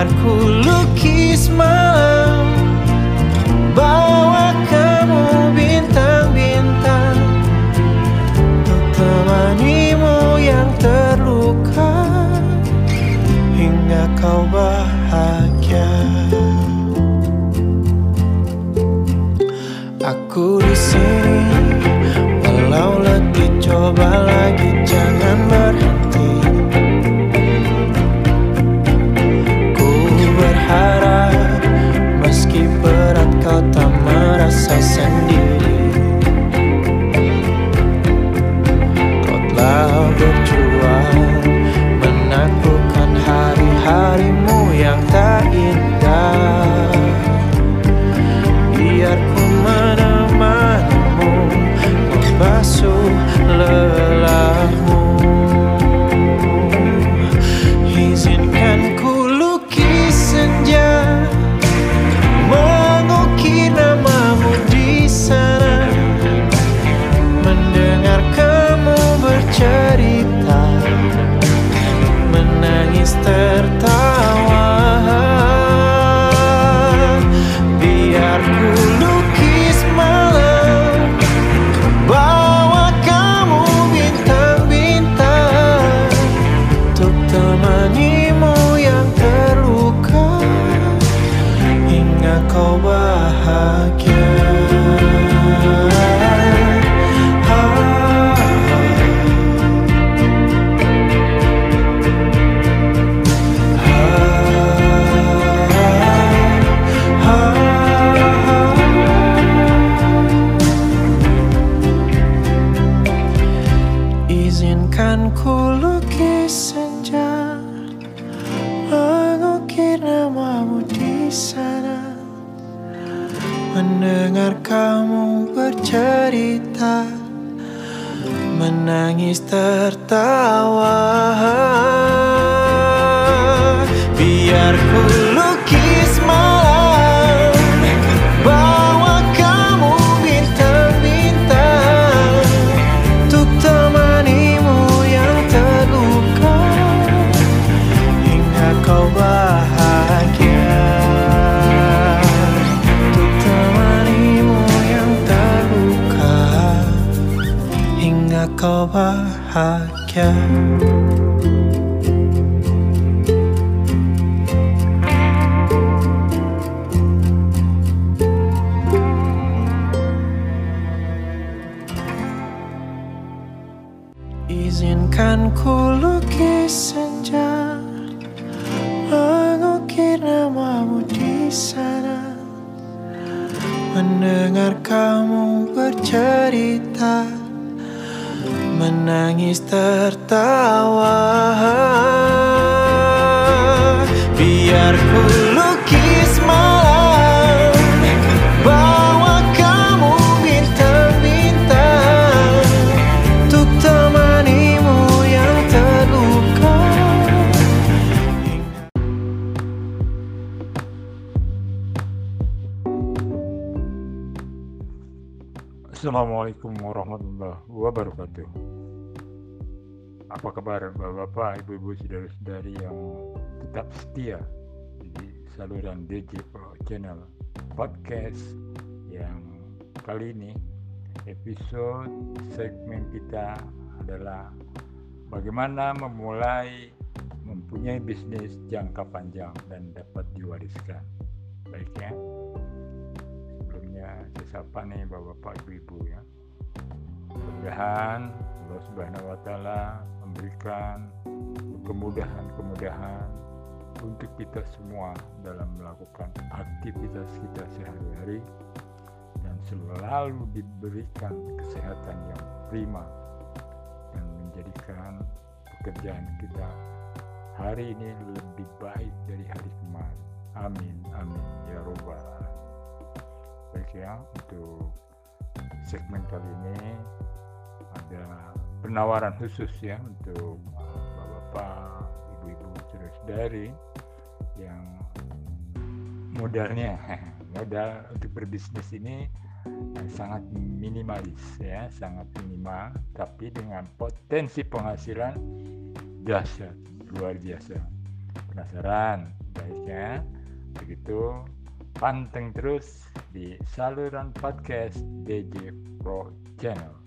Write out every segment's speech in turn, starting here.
Biar ku lukis Bawa kamu bintang-bintang. Untuk temanimu yang terluka Hingga kau bahagia. Aku di sini Walau letih coba lagi jangan bercerita Menangis tertawa. Biar ku Menangis tertawa. Biar ku lukis malam Bawa kamu bintang-bintang Untuk temanimu yang terluka. Assalamualaikum warahmatullahi wabarakatuh. Apa kabar bapak-bapak, ibu-ibu, saudara-saudari yang tetap setia di saluran DJ Pro Channel Podcast yang kali ini episode segmen kita adalah bagaimana memulai mempunyai bisnis jangka panjang dan dapat diwariskan. baik ya sebelumnya saya sapa nih bapak-bapak ibu-ibu ya mudah-mudahan Allah Subhanahu wa taala memberikan kemudahan-kemudahan untuk kita semua dalam melakukan aktivitas kita sehari-hari dan selalu diberikan kesehatan yang prima dan menjadikan pekerjaan kita hari ini lebih baik dari hari kemarin. Amin, amin, ya robbal. Baik ya, untuk segmen kali ini ada penawaran khusus ya untuk uh, bapak-bapak, ibu-ibu, saudara-saudari yang modalnya modal untuk berbisnis ini sangat minimalis ya sangat minimal tapi dengan potensi penghasilan dahsyat luar biasa. Penasaran? Baiknya begitu panteng terus di saluran podcast DJ Pro Channel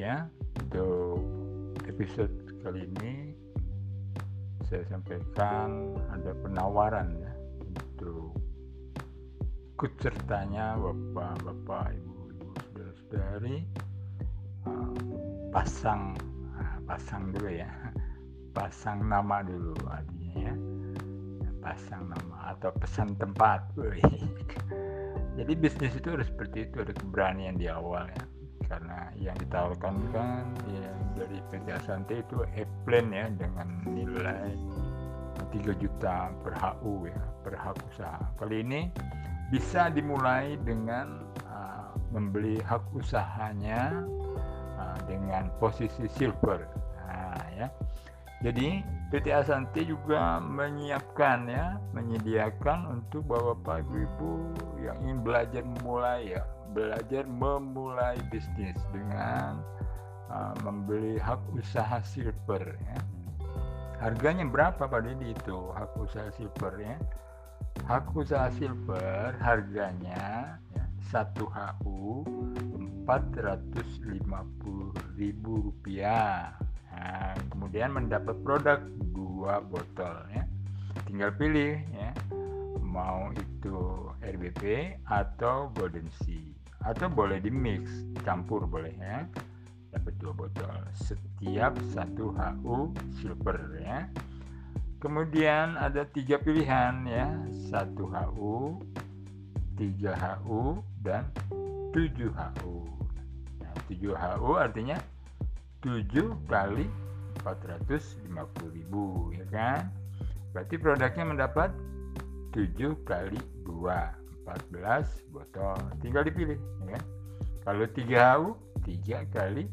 ya untuk episode kali ini saya sampaikan ada penawaran ya untuk ikut sertanya bapak-bapak ibu-ibu saudara-saudari. Uh, pasang uh, pasang dulu ya. Pasang nama dulu artinya ya. Pasang nama atau pesan tempat. Jadi bisnis itu harus seperti itu ada keberanian di awal ya karena yang ditawarkan kan ya, dari PT Asante itu e-plan ya dengan nilai 3 juta per HU ya per hak usaha. Kali ini bisa dimulai dengan uh, membeli hak usahanya uh, dengan posisi silver. Nah, ya. Jadi PT Asante juga menyiapkan ya menyediakan untuk bapak-bapak ibu-ibu yang ingin belajar memulai ya belajar memulai bisnis dengan uh, membeli hak usaha silver ya. Harganya berapa Pak Didi itu hak usaha silver ya? Hak usaha silver harganya ya, 1 HU ribu rupiah. Nah, kemudian mendapat produk dua botol ya. Tinggal pilih ya mau itu RBP atau Golden Sea atau boleh di mix campur boleh ya. Dapat dua botol. Setiap satu HU silver ya. Kemudian ada tiga pilihan ya. Satu HU tiga HU dan tujuh HU. Nah, tujuh HU artinya tujuh kali 450 ribu ya kan? Berarti produknya mendapat 7 kali 2 14 botol. Tinggal dipilih ya. Kalau 3 HU 3 kali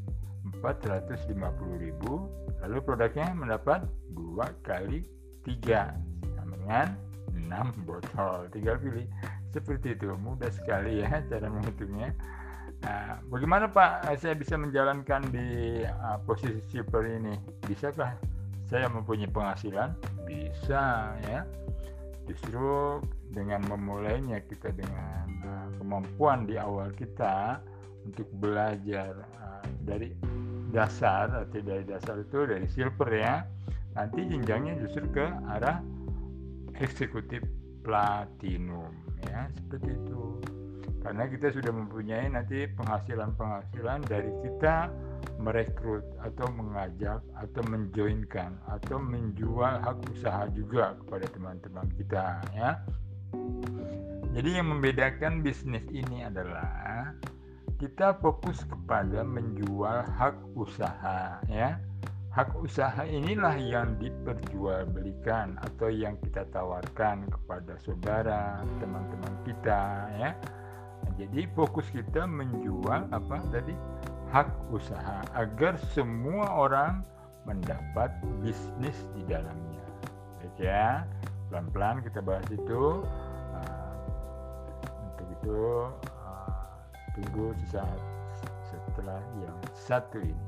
450.000 lalu produknya mendapat 2 kali 3 sama dengan 6 botol. Tinggal pilih. Seperti itu. Mudah sekali ya cara menghitungnya. Nah bagaimana Pak saya bisa menjalankan di uh, posisi silver ini? Bisakah saya mempunyai penghasilan? Bisa ya. Justru dengan memulainya kita dengan uh, kemampuan di awal kita untuk belajar uh, dari dasar atau dari dasar itu dari silver ya nanti jenjangnya justru ke arah eksekutif platinum ya seperti itu karena kita sudah mempunyai nanti penghasilan-penghasilan dari kita merekrut atau mengajak atau menjoinkan atau menjual hak usaha juga kepada teman-teman kita ya. Jadi yang membedakan bisnis ini adalah kita fokus kepada menjual hak usaha ya. Hak usaha inilah yang diperjualbelikan atau yang kita tawarkan kepada saudara, teman-teman kita ya. Jadi fokus kita menjual apa tadi? hak usaha agar semua orang mendapat bisnis di dalamnya. Ya, pelan-pelan kita bahas itu. Uh, untuk itu uh, tunggu sesaat setelah yang satu ini.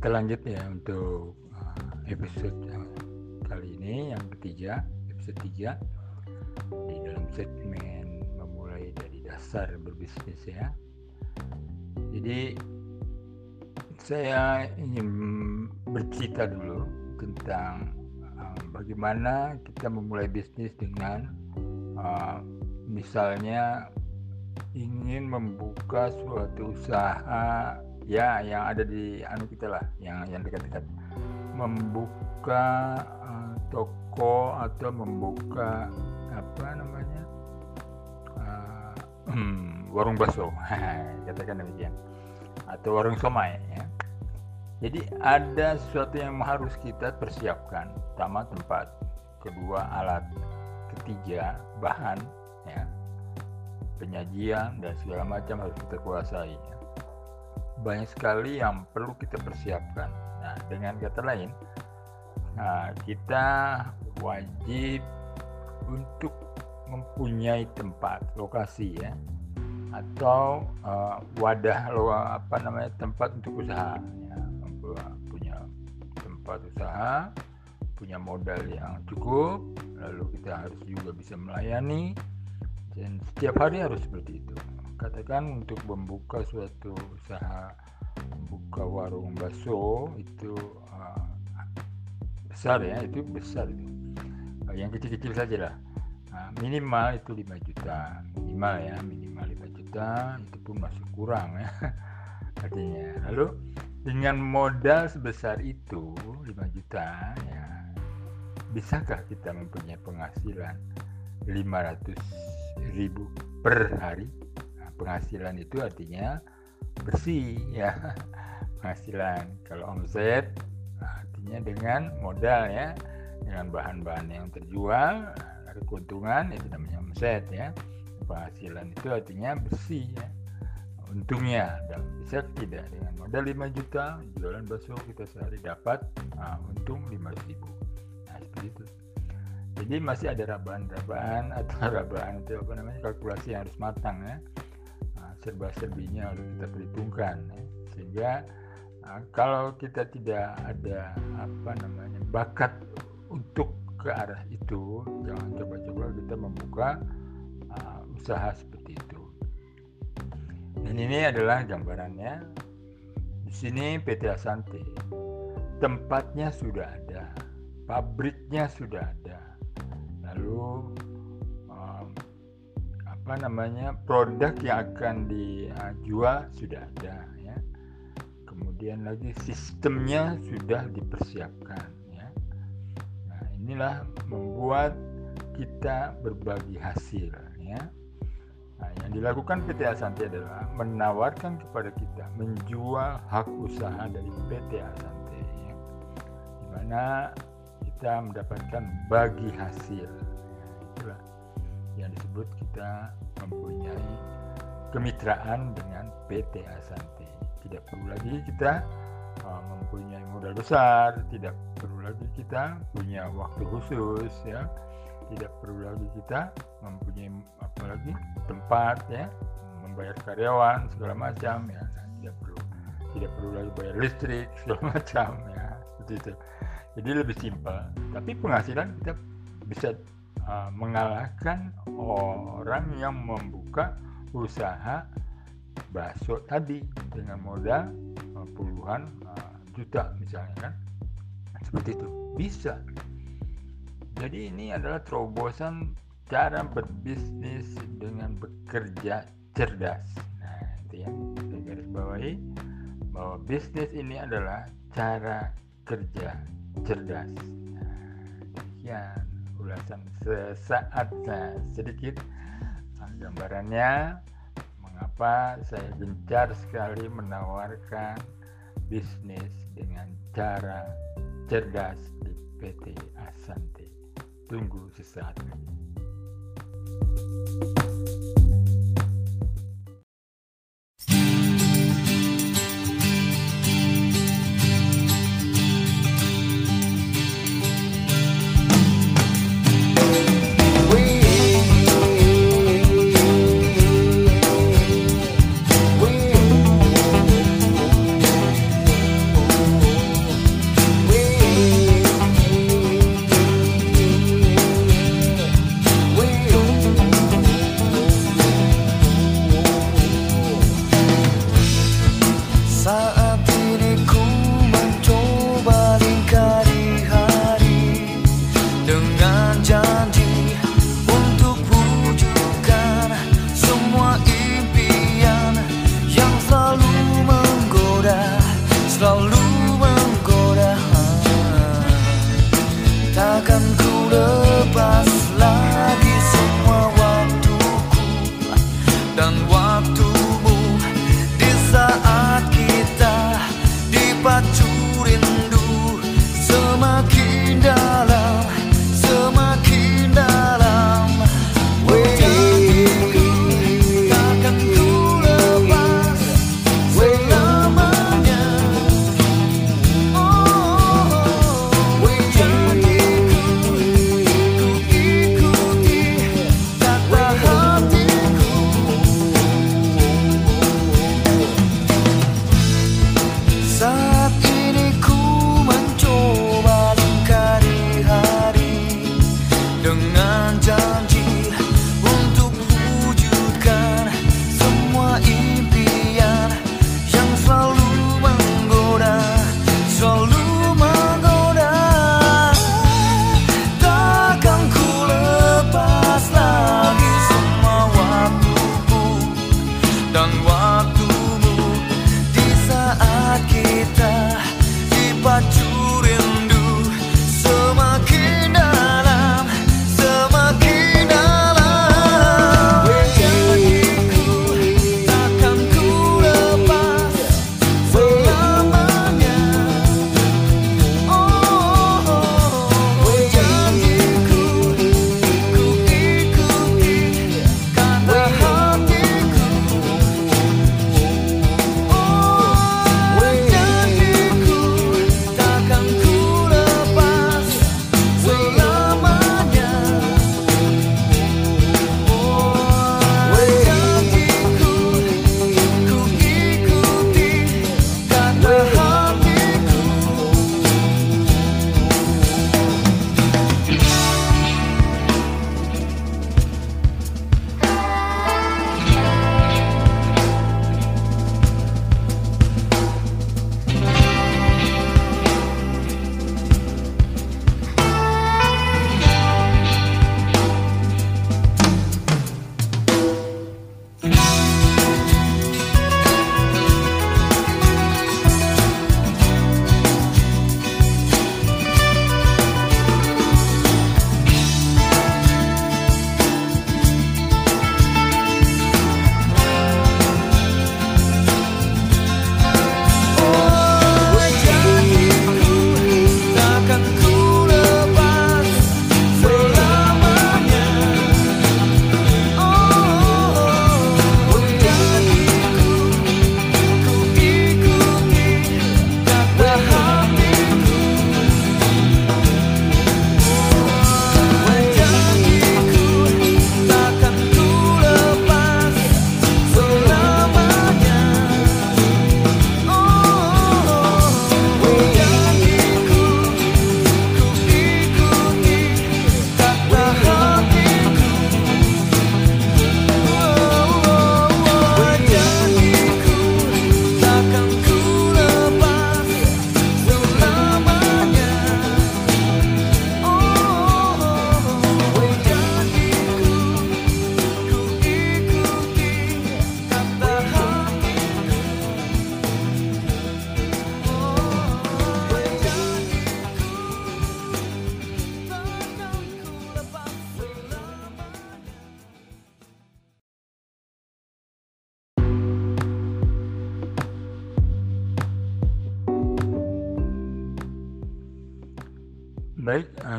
Kita lanjut ya untuk uh, episode kali ini yang ketiga, episode 3 di dalam segmen memulai dari dasar berbisnis ya. Jadi saya ingin bercerita dulu tentang uh, bagaimana kita memulai bisnis dengan uh, misalnya ingin membuka suatu usaha ya yang ada di anu kita lah yang yang dekat-dekat. Membuka uh, toko atau membuka apa namanya? Uh, warung bakso. Katakan demikian. Atau warung somai ya. Jadi ada sesuatu yang harus kita persiapkan. Pertama tempat. Kedua alat. Ketiga bahan ya. Penyajian dan segala macam harus kita kuasai ya banyak sekali yang perlu kita persiapkan. Nah, dengan kata lain, nah, kita wajib untuk mempunyai tempat lokasi ya atau uh, wadah lo apa namanya tempat untuk usaha ya punya tempat usaha punya modal yang cukup lalu kita harus juga bisa melayani dan setiap hari harus seperti itu katakan untuk membuka suatu usaha buka warung bakso itu uh, besar ya itu besar itu. Uh, yang kecil-kecil saja lah uh, minimal itu 5 juta minimal ya minimal 5 juta itu pun masih kurang ya artinya. Lalu dengan modal sebesar itu 5 juta ya bisakah kita mempunyai penghasilan 500 ribu per hari penghasilan itu artinya bersih ya. Penghasilan. Kalau omset artinya dengan modal ya. Dengan bahan-bahan yang terjual ada keuntungan itu namanya omset ya. Penghasilan itu artinya bersih ya. Untungnya dan bisa tidak. Dengan modal 5 juta jualan bakso kita sehari dapat nah, untung 500 ribu. Nah seperti itu. Jadi masih ada rabahan-rabahan atau rabahan itu apa namanya kalkulasi yang harus matang ya serba-serbinya harus kita perhitungkan ya. sehingga uh, kalau kita tidak ada apa namanya bakat untuk ke arah itu jangan coba-coba kita membuka uh, usaha seperti itu. Dan ini adalah gambarannya. Di sini PT Asante tempatnya sudah ada pabriknya sudah ada. Lalu apa namanya produk yang akan dijual sudah ada ya. Kemudian lagi sistemnya sudah dipersiapkan ya. Nah inilah membuat kita berbagi hasil ya. Nah, yang dilakukan PT Asante adalah menawarkan kepada kita menjual hak usaha dari PT Asante ya. Di mana kita mendapatkan bagi hasil yang disebut kita mempunyai kemitraan dengan PT Asante. Tidak perlu lagi kita uh, mempunyai modal besar, tidak perlu lagi kita punya waktu khusus ya. Tidak perlu lagi kita mempunyai apalagi tempat ya, membayar karyawan segala macam ya. Nah, tidak perlu tidak perlu lagi bayar listrik segala macam ya itu. Jadi lebih simpel. Tapi penghasilan kita bisa uh, mengalahkan orang yang membuka usaha bakso tadi dengan modal uh, puluhan uh, juta misalnya kan? Seperti itu. Bisa. Jadi ini adalah terobosan cara berbisnis dengan bekerja cerdas. Nah itu yang saya garis bawahi bahwa bisnis ini adalah cara kerja cerdas. Nah, demikian ulasan sesaat nah, sedikit nah, gambarannya mengapa saya gencar sekali menawarkan bisnis dengan cara cerdas di PT Asante. Tunggu sesaat lagi. memacu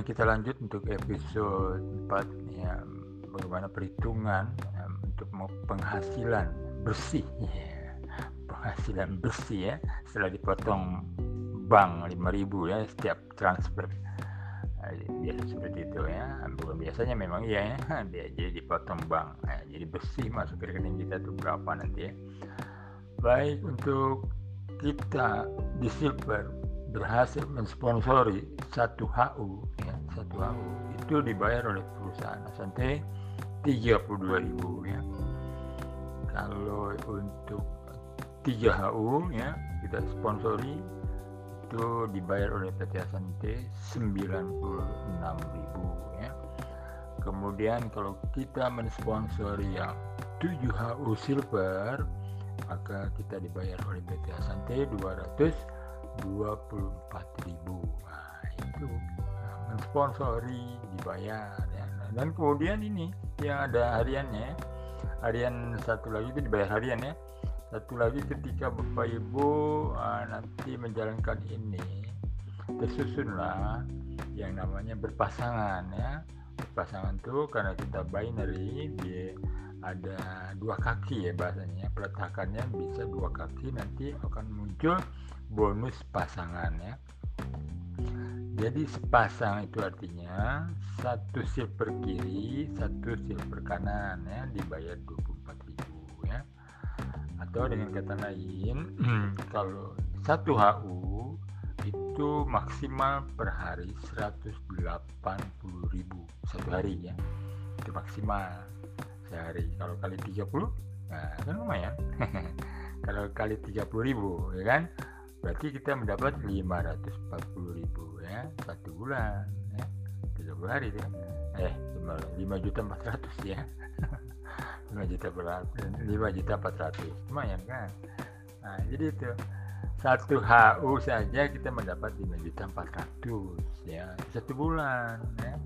kita lanjut untuk episode 4 ya, bagaimana perhitungan ya, untuk penghasilan bersih. ya. Penghasilan bersih ya, setelah dipotong bank 5000 ya setiap transfer. Nah, biasa seperti itu ya. Bukan biasanya memang iya ya, dia jadi dipotong bank. Nah, jadi bersih masuk ke rekening kita tuh berapa nanti ya. Baik untuk kita di Silver berhasil mensponsori satu HU ya satu HU itu dibayar oleh perusahaan Asante 32.000 ya. Kalau untuk 3 HU ya kita sponsori itu dibayar oleh PT Asante 96.000 ya. Kemudian kalau kita mensponsori yang 7 HU silver maka kita dibayar oleh PT Asante 224.000 nah itu mensponsori dibayar ya. dan kemudian ini yang ada hariannya harian satu lagi itu dibayar harian ya. Satu lagi ketika bapak ibu ah, nanti menjalankan ini tersusunlah yang namanya berpasangan ya. Berpasangan tuh karena kita binary dia ada dua kaki ya bahasanya. Peletakannya bisa dua kaki nanti akan muncul bonus pasangan ya jadi sepasang itu artinya satu silver kiri satu silver kanan ya dibayar 24.000 ya. Atau dengan kata lain kalau satu HU itu maksimal per hari 180.000 satu hari ya. Itu maksimal sehari. Kalau kali 30 nah kan lumayan. Kalau kali 30.000 ya kan berarti kita mendapat 540.000 ya satu bulan ya. 30 hari itu eh 5 juta 400 ya. 5 juta 400 5 juta 400 lumayan kan? Nah jadi itu satu HU saja kita mendapat 5.400 ya satu bulan ya.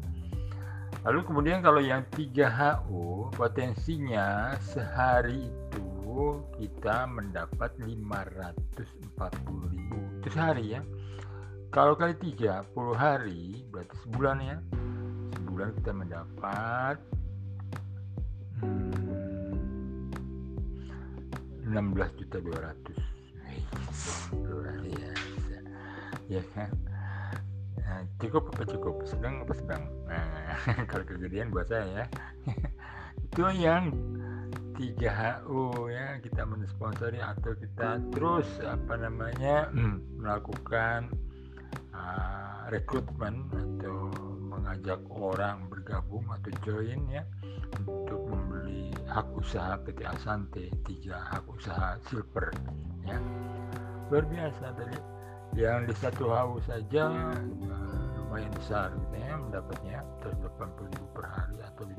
Lalu kemudian kalau yang 3 HU potensinya sehari itu kita mendapat 540 ribu itu sehari ya. Kalau kali 30 hari berarti sebulan ya. Sebulan kita mendapat hmm, 16 juta 200 luar biasa. Ya kan? Nah, cukup apa cukup? Sedang apa sedang? Nah, kalau kegedean buat saya ya. Itu yang 3HU ya kita mensponsori atau kita terus apa namanya melakukan uh, rekrutmen atau mengajak orang bergabung atau join ya untuk membeli hak usaha PT Asante tiga hak usaha silver ya. Luar biasa tadi yang di satu HU saja uh, lumayan besar gitu ya mendapatnya 180 ribu per hari atau 5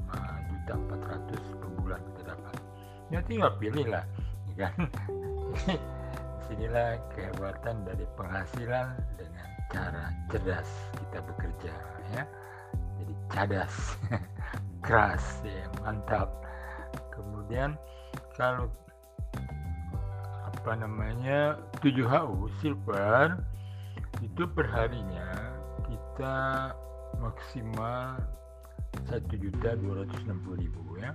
juta 400 ya tinggal pilih lah ya kan? Di sinilah kehebatan dari penghasilan dengan cara cerdas kita bekerja ya. Jadi cadas keras ya mantap. Kemudian kalau apa namanya 7HU silver itu perharinya kita maksimal 1.260.000 ya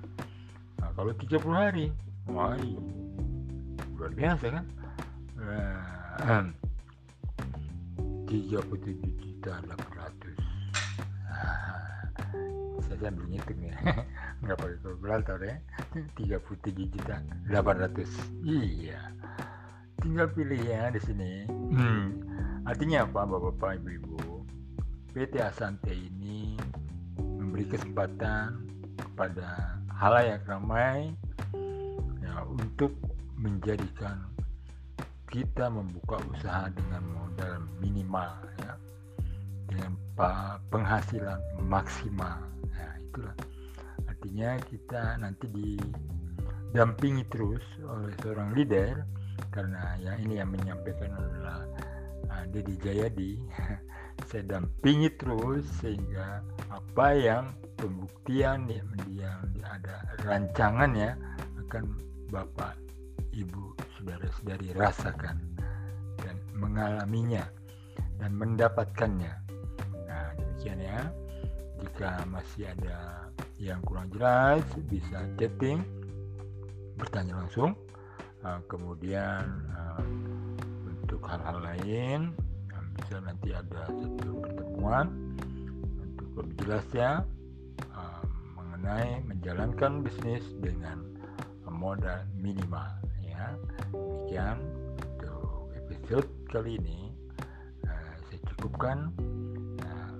nah, kalau 30 hari wah luar biasa kan? Nah, 37 juta 800 nah, saya sambil ngitung ya. Nggak pakai kalkulator ya. 37 juta 800 iya. Tinggal pilih ya di sini. Hmm. artinya apa bapak-bapak ibu-ibu? PT Asante ini memberi kesempatan kepada halayak ramai ya, untuk menjadikan kita membuka usaha dengan modal minimal ya. Dengan penghasilan maksimal nah itulah. Artinya kita nanti didampingi terus oleh seorang leader karena yang ini yang menyampaikan adalah uh, Dedi Jayadi. Saya dampingi terus sehingga apa yang pembuktian yang, yang ada rancangannya akan Bapak Ibu saudara-saudari rasakan dan mengalaminya dan mendapatkannya. Nah demikian ya. Jika masih ada yang kurang jelas bisa chatting bertanya langsung. Uh, kemudian uh, untuk hal-hal lain bisa nanti ada satu pertemuan untuk lebih jelasnya uh, mengenai menjalankan bisnis dengan modal minimal ya. Demikian untuk episode kali ini. Uh, saya cukupkan. Uh,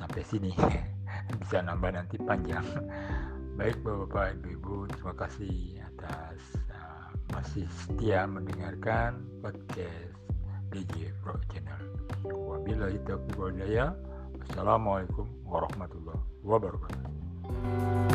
sampai sini. Bisa nambah nanti panjang. Baik bapak-bapak ibu-ibu terima kasih atas uh, masih setia mendengarkan podcast DJ Pro Channel. Wabillahi taufiq walhidayah wassalamualaikum warahmatullahi wabarakatuh Memang